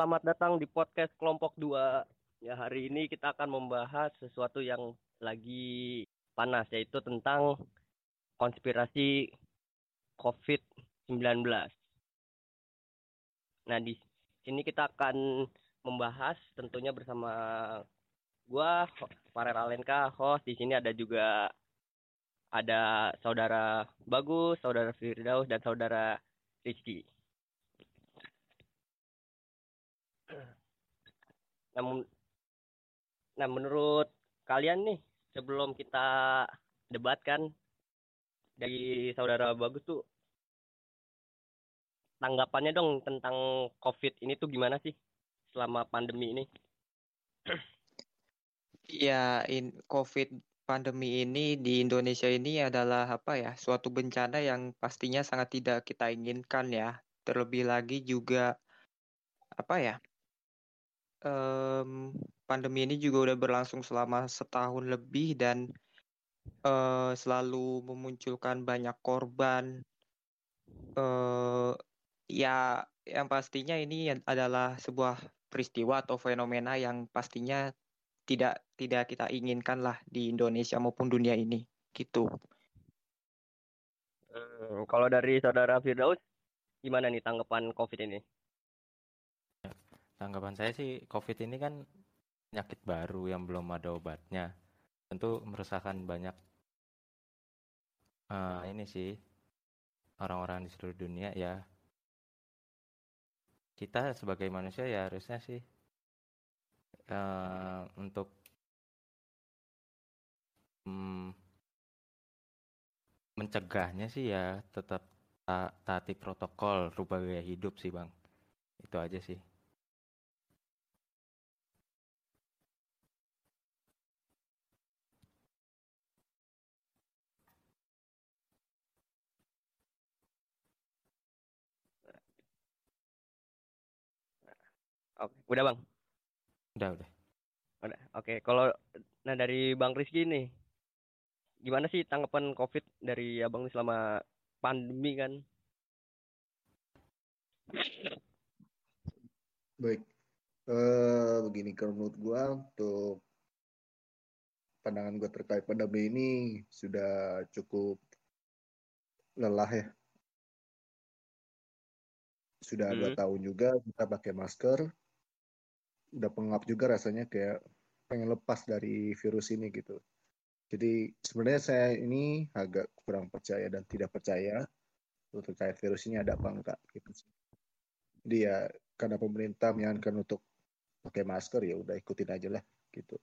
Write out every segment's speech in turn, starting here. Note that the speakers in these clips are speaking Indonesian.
Selamat datang di podcast kelompok 2. Ya, hari ini kita akan membahas sesuatu yang lagi panas yaitu tentang konspirasi COVID-19. Nah, di sini kita akan membahas tentunya bersama gua Farel Alenka host di sini ada juga ada saudara Bagus, saudara Firdaus dan saudara Rizky. Namun, nah menurut kalian nih sebelum kita debatkan dari saudara Bagus tuh tanggapannya dong tentang COVID ini tuh gimana sih selama pandemi ini? Ya, in COVID pandemi ini di Indonesia ini adalah apa ya suatu bencana yang pastinya sangat tidak kita inginkan ya. Terlebih lagi juga apa ya um, pandemi ini juga udah berlangsung selama setahun lebih dan uh, selalu memunculkan banyak korban. Uh, ya, yang pastinya ini adalah sebuah peristiwa atau fenomena yang pastinya tidak tidak kita inginkan lah di Indonesia maupun dunia ini, gitu. Hmm, kalau dari saudara Firdaus, gimana nih tanggapan COVID ini? Tanggapan saya sih COVID ini kan penyakit baru yang belum ada obatnya. Tentu meresahkan banyak uh, ini sih orang-orang di seluruh dunia ya. Kita sebagai manusia ya harusnya sih uh, untuk um, mencegahnya sih ya tetap taati protokol, rubah gaya hidup sih bang. Itu aja sih. Oke, udah bang. Udah udah. Udah. Oke, kalau nah dari bang Rizky nih, gimana sih tanggapan COVID dari abang selama pandemi kan? Baik, uh, begini kalau menurut gue untuk pandangan gue terkait pandemi ini sudah cukup lelah ya. Sudah hmm. dua tahun juga kita pakai masker, udah pengap juga rasanya kayak pengen lepas dari virus ini gitu. Jadi sebenarnya saya ini agak kurang percaya dan tidak percaya terkait virus ini ada apa enggak gitu. Jadi ya karena pemerintah menyarankan untuk pakai masker ya udah ikutin aja lah gitu.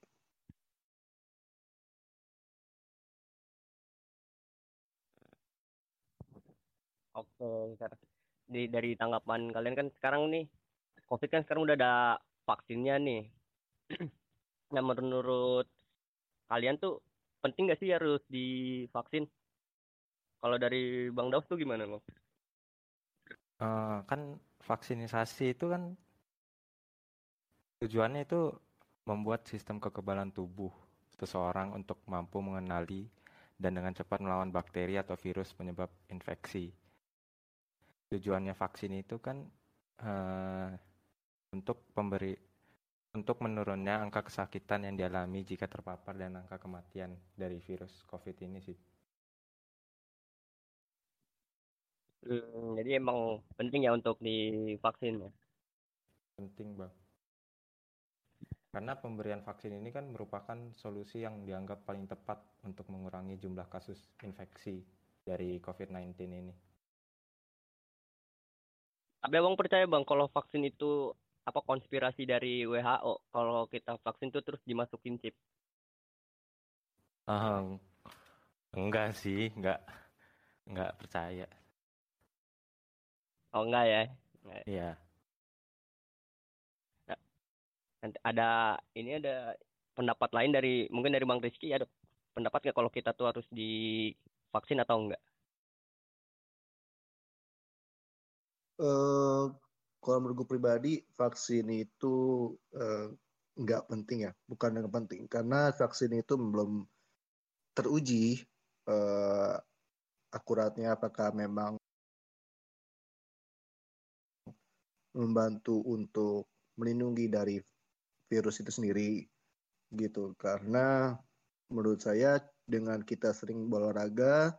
Oke, dari dari tanggapan kalian kan sekarang nih COVID kan sekarang udah ada vaksinnya nih. nah menurut kalian tuh penting gak sih harus divaksin? Kalau dari Bang Daus tuh gimana bang? Uh, kan vaksinisasi itu kan tujuannya itu membuat sistem kekebalan tubuh seseorang untuk mampu mengenali dan dengan cepat melawan bakteri atau virus penyebab infeksi. Tujuannya vaksin itu kan uh, untuk pemberi untuk menurunnya angka kesakitan yang dialami jika terpapar dan angka kematian dari virus COVID ini sih. Hmm, jadi emang penting ya untuk divaksin ya? Penting bang. Karena pemberian vaksin ini kan merupakan solusi yang dianggap paling tepat untuk mengurangi jumlah kasus infeksi dari COVID-19 ini. Tapi abang percaya bang kalau vaksin itu apa konspirasi dari WHO kalau kita vaksin tuh terus dimasukin chip? Uh, enggak sih, enggak enggak percaya. Oh enggak ya? Iya. Nah, nanti ada ini ada pendapat lain dari mungkin dari Bang Rizky ada pendapat nggak kalau kita tuh harus divaksin atau enggak? Uh, kalau menurut gue pribadi vaksin itu uh, nggak penting ya, bukan yang penting. Karena vaksin itu belum teruji uh, akuratnya apakah memang membantu untuk melindungi dari virus itu sendiri gitu. Karena menurut saya dengan kita sering berolahraga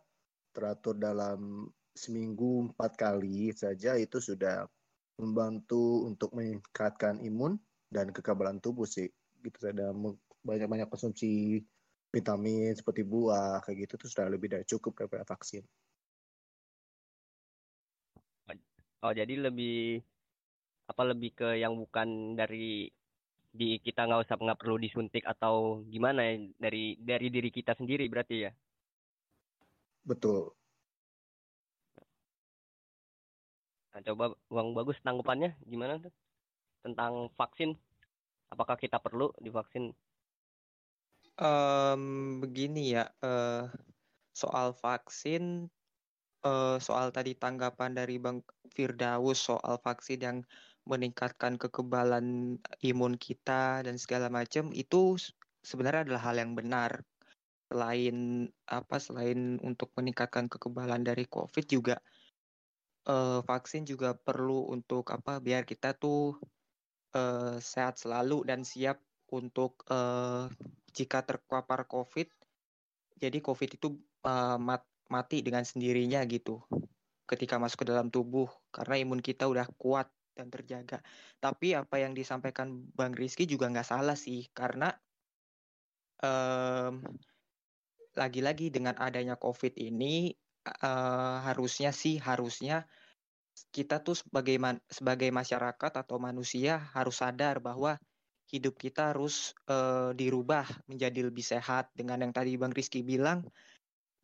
teratur dalam seminggu empat kali saja itu sudah membantu untuk meningkatkan imun dan kekebalan tubuh sih. Gitu ada banyak-banyak konsumsi vitamin seperti buah kayak gitu itu sudah lebih dari cukup daripada vaksin. Oh jadi lebih apa lebih ke yang bukan dari di kita nggak usah nggak perlu disuntik atau gimana ya dari dari diri kita sendiri berarti ya? Betul nah, coba uang bagus tanggapannya gimana tuh? Tentang vaksin. Apakah kita perlu divaksin? Um, begini ya uh, soal vaksin uh, soal tadi tanggapan dari bang Firdaus soal vaksin yang meningkatkan kekebalan imun kita dan segala macam itu sebenarnya adalah hal yang benar. Selain apa selain untuk meningkatkan kekebalan dari COVID juga uh, vaksin juga perlu untuk apa biar kita tuh uh, sehat selalu dan siap untuk uh, jika terpapar COVID jadi COVID itu uh, mat, mati dengan sendirinya gitu ketika masuk ke dalam tubuh karena imun kita udah kuat dan terjaga. Tapi apa yang disampaikan Bang Rizky juga nggak salah sih, karena um, lagi-lagi dengan adanya COVID ini uh, harusnya sih harusnya kita tuh sebagai man, sebagai masyarakat atau manusia harus sadar bahwa hidup kita harus uh, dirubah menjadi lebih sehat. Dengan yang tadi Bang Rizky bilang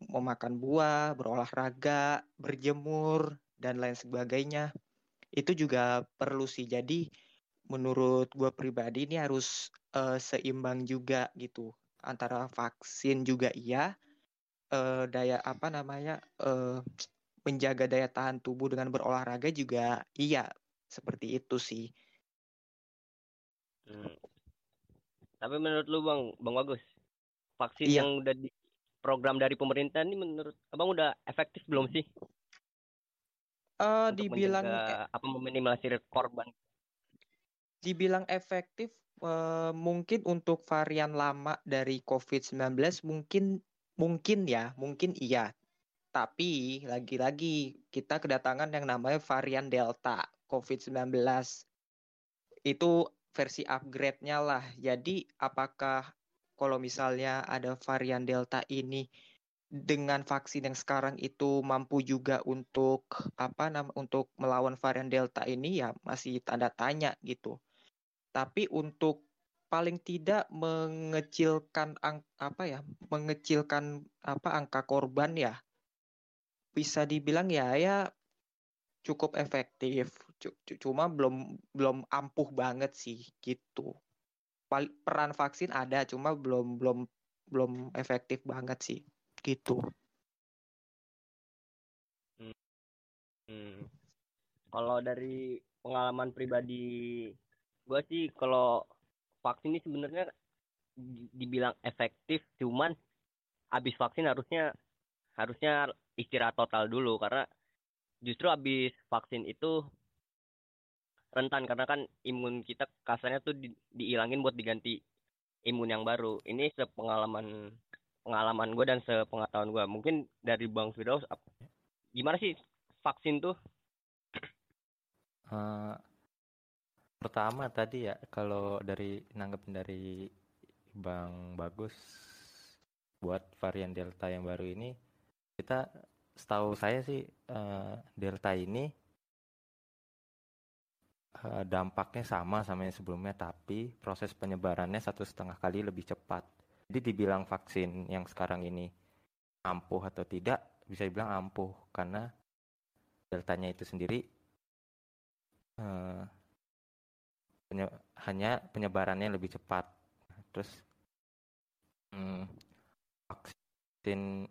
memakan buah, berolahraga, berjemur dan lain sebagainya. Itu juga perlu sih. Jadi menurut gue pribadi ini harus uh, seimbang juga gitu. Antara vaksin juga iya uh, daya apa namanya uh, menjaga daya tahan tubuh dengan berolahraga juga iya seperti itu sih. Hmm. Tapi menurut lu bang, bang bagus vaksin iya. yang udah di program dari pemerintah ini menurut abang udah efektif belum sih? Uh, dibilang menjaga, apa meminimalisir korban. Dibilang efektif uh, mungkin untuk varian lama dari COVID-19 mungkin mungkin ya, mungkin iya. Tapi lagi-lagi kita kedatangan yang namanya varian Delta COVID-19. Itu versi upgrade-nya lah. Jadi apakah kalau misalnya ada varian Delta ini dengan vaksin yang sekarang itu mampu juga untuk apa nama untuk melawan varian delta ini ya masih tanda tanya gitu. Tapi untuk paling tidak mengecilkan ang, apa ya mengecilkan apa angka korban ya bisa dibilang ya ya cukup efektif cuma belum belum ampuh banget sih gitu peran vaksin ada cuma belum belum belum efektif banget sih gitu. Hmm. hmm. Kalau dari pengalaman pribadi gue sih kalau vaksin ini sebenarnya dibilang efektif cuman habis vaksin harusnya harusnya istirahat total dulu karena justru habis vaksin itu rentan karena kan imun kita kasarnya tuh di, dihilangin buat diganti imun yang baru. Ini sepengalaman pengalaman gue dan sepengetahuan gue mungkin dari bang Firdaus gimana sih vaksin tuh uh, pertama tadi ya kalau dari nanggepin dari bang bagus buat varian delta yang baru ini kita setahu saya sih uh, delta ini uh, dampaknya sama sama yang sebelumnya tapi proses penyebarannya satu setengah kali lebih cepat. Jadi dibilang vaksin yang sekarang ini ampuh atau tidak, bisa dibilang ampuh karena deltanya itu sendiri uh, penye hanya penyebarannya lebih cepat. Terus hmm, vaksin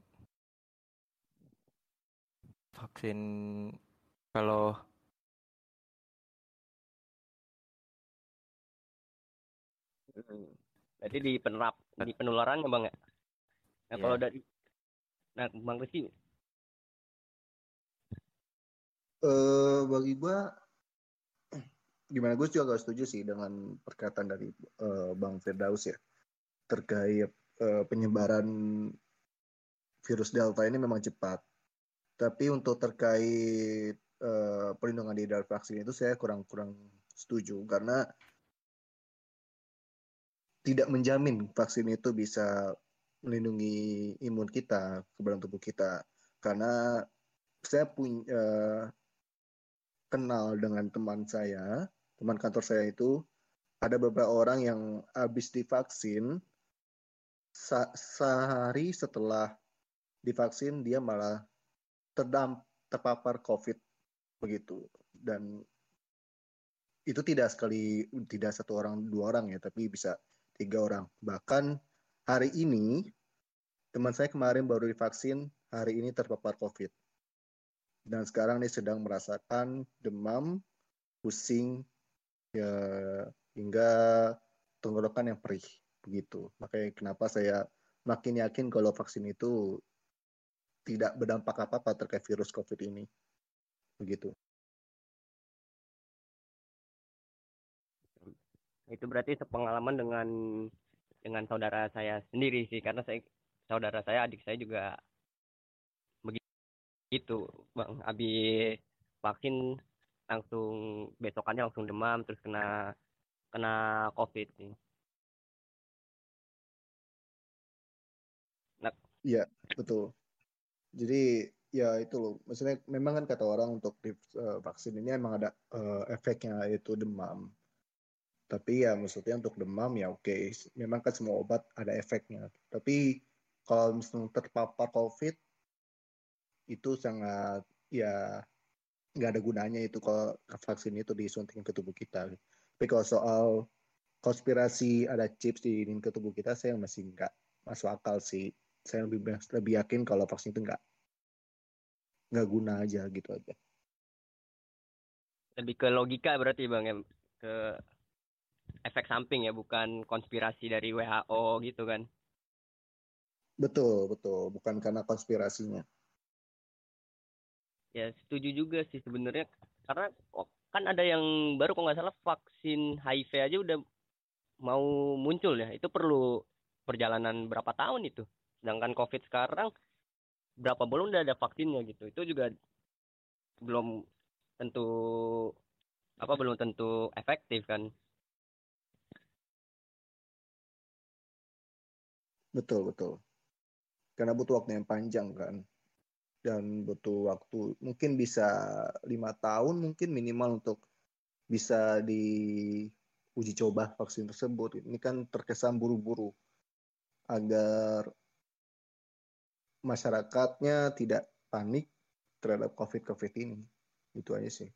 vaksin kalau hmm. Jadi di penerap di penularan ya bang ya. Nah yeah. kalau dari nah bang Rizky. Uh, bagi gua gimana gue juga gak setuju sih dengan perkataan dari uh, Bang Firdaus ya terkait uh, penyebaran virus Delta ini memang cepat. Tapi untuk terkait uh, perlindungan diri dari vaksin itu saya kurang-kurang setuju karena tidak menjamin vaksin itu bisa melindungi imun kita, kebadan tubuh kita. Karena saya punya uh, kenal dengan teman saya, teman kantor saya itu ada beberapa orang yang habis divaksin sehari setelah divaksin dia malah terdam terpapar COVID begitu. Dan itu tidak sekali tidak satu orang dua orang ya tapi bisa tiga orang. Bahkan hari ini teman saya kemarin baru divaksin hari ini terpapar COVID. Dan sekarang dia sedang merasakan demam, pusing, ya hingga tenggorokan yang perih begitu. Makanya kenapa saya makin yakin kalau vaksin itu tidak berdampak apa-apa terkait virus COVID ini. Begitu. Itu berarti sepengalaman dengan dengan saudara saya sendiri sih karena saya saudara saya adik saya juga gitu bang habis vaksin langsung besokannya langsung demam terus kena kena covid sih. Nah iya betul. Jadi ya itu loh. Maksudnya memang kan kata orang untuk uh, vaksin ini emang ada uh, efeknya yaitu demam. Tapi ya maksudnya untuk demam ya oke. Okay. memang kan semua obat ada efeknya. Tapi kalau misalnya terpapar covid itu sangat ya nggak ada gunanya itu kalau vaksin itu disuntikin ke tubuh kita. Tapi kalau soal konspirasi ada chips di ke tubuh kita, saya masih nggak masuk akal sih. Saya lebih lebih yakin kalau vaksin itu nggak nggak guna aja gitu aja. Lebih ke logika berarti bang ya ke efek samping ya bukan konspirasi dari WHO gitu kan? Betul betul bukan karena konspirasinya ya setuju juga sih sebenarnya. Karena kan ada yang baru kok nggak salah vaksin HIV aja udah mau muncul ya. Itu perlu perjalanan berapa tahun itu? Sedangkan COVID sekarang berapa bulan udah ada vaksinnya gitu. Itu juga belum tentu apa belum tentu efektif kan. Betul betul. Karena butuh waktu yang panjang kan dan butuh waktu mungkin bisa lima tahun mungkin minimal untuk bisa diuji coba vaksin tersebut. Ini kan terkesan buru-buru agar masyarakatnya tidak panik terhadap covid-covid ini. Itu aja sih.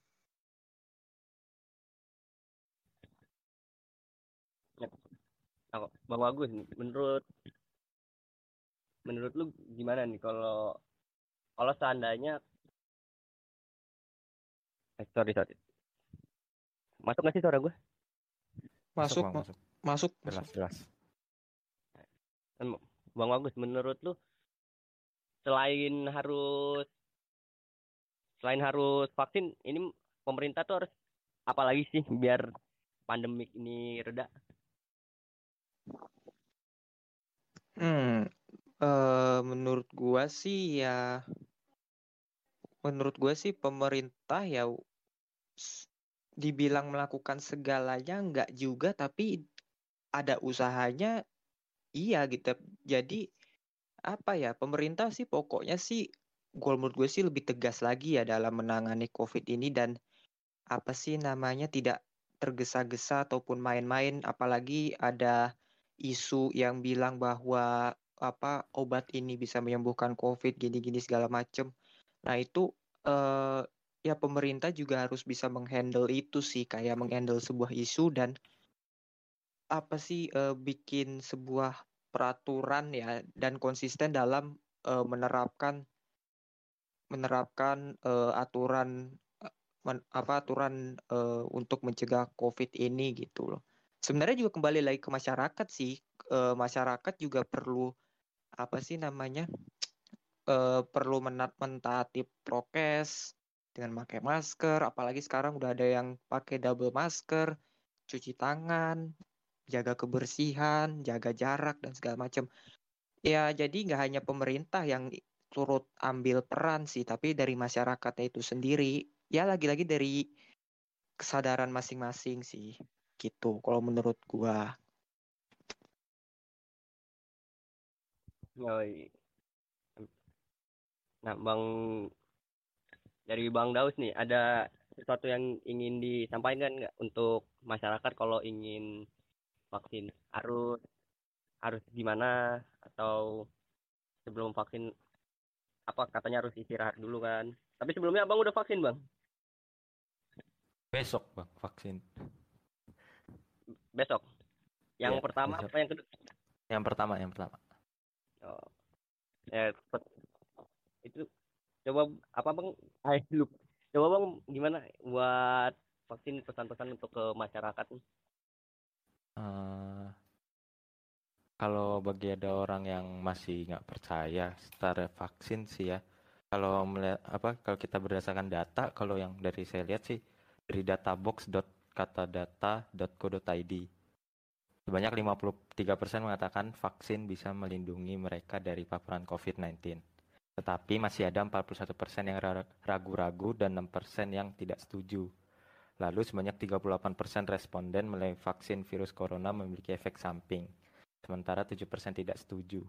Bang Bagus, menurut menurut lu gimana nih kalau kalau seandainya eh, sorry sorry. Masuk nggak sih suara gue masuk masuk, masuk. masuk. Jelas jelas. Bang bagus menurut lu selain harus selain harus vaksin ini pemerintah tuh harus apa lagi sih biar pandemik ini reda? Hmm uh, menurut gua sih ya menurut gue sih pemerintah ya dibilang melakukan segalanya nggak juga tapi ada usahanya iya gitu. Jadi apa ya pemerintah sih pokoknya sih gue menurut gue sih lebih tegas lagi ya dalam menangani covid ini dan apa sih namanya tidak tergesa-gesa ataupun main-main. Apalagi ada isu yang bilang bahwa apa obat ini bisa menyembuhkan covid gini-gini segala macem Nah itu uh, ya pemerintah juga harus bisa menghandle itu sih kayak menghandle sebuah isu dan apa sih uh, bikin sebuah peraturan ya dan konsisten dalam uh, menerapkan menerapkan uh, aturan men, apa aturan uh, untuk mencegah COVID ini gitu loh. Sebenarnya juga kembali lagi ke masyarakat sih. Masyarakat juga perlu apa sih namanya uh, perlu menat mentaati prokes dengan pakai masker, apalagi sekarang udah ada yang pakai double masker, cuci tangan, jaga kebersihan, jaga jarak dan segala macam. Ya, jadi nggak hanya pemerintah yang turut ambil peran sih, tapi dari masyarakatnya itu sendiri. Ya, lagi-lagi dari kesadaran masing-masing sih, gitu. Kalau menurut gua. Iya. Nah, Bang dari Bang Daus nih, ada sesuatu yang ingin disampaikan nggak untuk masyarakat kalau ingin vaksin harus harus gimana? Atau sebelum vaksin apa katanya harus istirahat dulu kan? Tapi sebelumnya abang udah vaksin bang? Besok bang vaksin. Besok? Yang Iya, pertama besok. apa yang kedua? Yang pertama yang pertama. Oh. ya itu coba apa bang Ay, lupa. coba bang gimana buat vaksin pesan-pesan untuk ke masyarakat Eh, kalau bagi ada orang yang masih nggak percaya secara vaksin sih ya, kalau melihat apa kalau kita berdasarkan data, kalau yang dari saya lihat sih dari databox.katadata.co.id sebanyak 53% mengatakan vaksin bisa melindungi mereka dari paparan COVID-19. Tetapi masih ada 41% yang ra- ragu-ragu dan 6% yang tidak setuju. Lalu sebanyak 38% responden menilai vaksin virus corona memiliki efek samping, sementara 7% tidak setuju.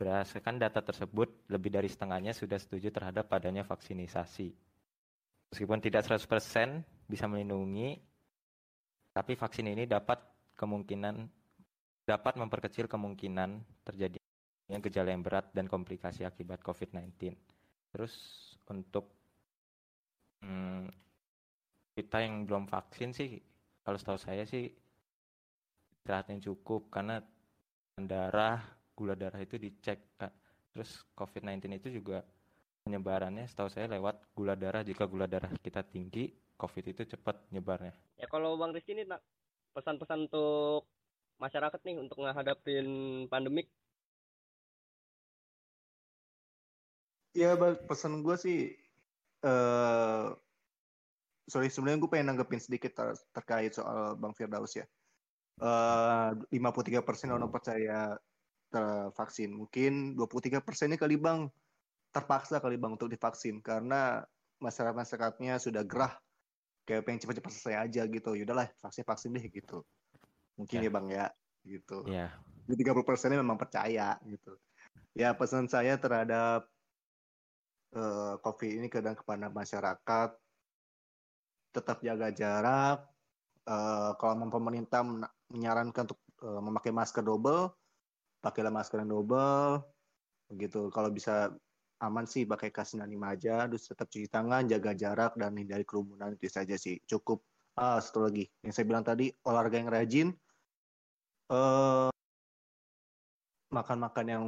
Berdasarkan data tersebut, lebih dari setengahnya sudah setuju terhadap adanya vaksinisasi. Meskipun tidak 100% bisa melindungi, tapi vaksin ini dapat kemungkinan dapat memperkecil kemungkinan terjadinya gejala yang berat dan komplikasi akibat COVID-19. Terus untuk hmm, kita yang belum vaksin sih, kalau setahu saya sih istirahat yang cukup karena darah, gula darah itu dicek. Terus COVID-19 itu juga penyebarannya setahu saya lewat gula darah. Jika gula darah kita tinggi, COVID itu cepat nyebarnya. ya kalau bang Rizky ini pesan-pesan untuk masyarakat nih untuk menghadapin pandemik Ya, Bang, pesan gue sih, eh sorry sebenarnya gue pengen nanggepin sedikit ter- terkait soal Bang Firdaus ya. Eh 53% orang percaya tervaksin. Mungkin 23% ini kali Bang terpaksa kali Bang untuk divaksin karena masyarakat-masyarakatnya sudah gerah kayak pengen cepat-cepat selesai aja gitu. Yaudahlah, vaksin vaksin deh gitu. Mungkin Ya. ya Bang ya gitu. Ya, Di 30% ini memang percaya gitu. Ya pesan saya terhadap eh, COVID ini kadang kepada masyarakat tetap jaga jarak. Eh, kalau memang pemerintah men- menyarankan untuk eh, memakai masker double, pakailah masker yang double. Begitu. Kalau bisa aman sih pakai K95 aja, terus tetap cuci tangan, jaga jarak dan hindari kerumunan itu saja sih. Cukup. Ah, satu lagi yang saya bilang tadi olahraga yang rajin. Eh makan-makan yang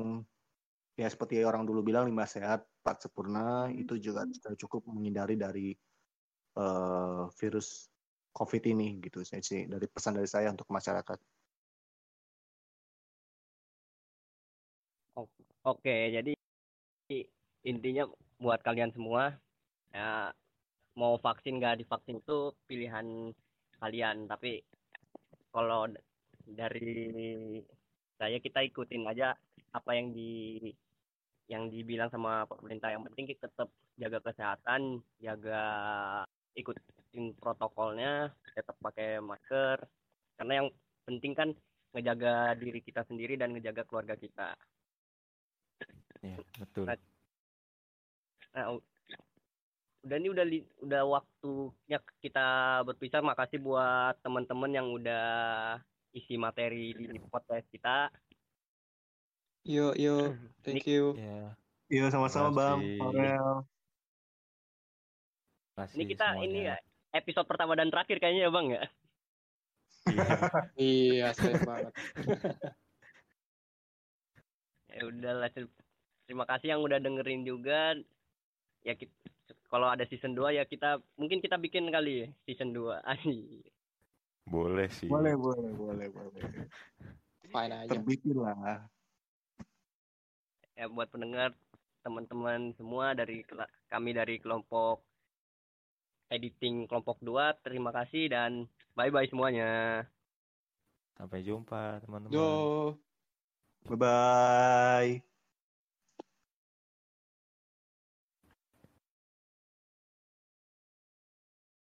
ya seperti orang dulu bilang lima sehat empat sempurna itu juga sudah cukup menghindari dari eh, virus COVID ini gitu saya sih dari pesan dari saya untuk masyarakat. Oke, jadi intinya buat kalian semua ya mau vaksin nggak divaksin itu pilihan kalian. Tapi kalau dari saya kita ikutin aja apa yang di yang dibilang sama pemerintah. Yang penting kita tetap jaga kesehatan, jaga ikutin protokolnya, tetap pakai masker. Karena yang penting kan ngejaga diri kita sendiri dan ngejaga keluarga kita. ya betul. Nah, Nah, udah ini udah udah waktunya kita berpisah. Makasih buat teman-teman yang udah isi materi di podcast kita. Yo, yo, thank you. Ya, Iya sama-sama Bang. Makasih Ini kita ini semuanya. ya episode pertama dan terakhir kayaknya ya Bang ya. Iya. Iya, sayang banget. Ya udahlah. ter- Terima kasih yang udah dengerin juga. Ya kita, kalau ada season 2 ya kita mungkin kita bikin kali ya season 2. Ai. Boleh sih. Boleh, boleh, boleh, boleh. Fine aja. Terbitin lah. Ya buat pendengar teman-teman semua dari kami dari kelompok editing kelompok 2. Terima kasih dan bye-bye semuanya. Sampai jumpa teman-teman. Yo. Bye bye.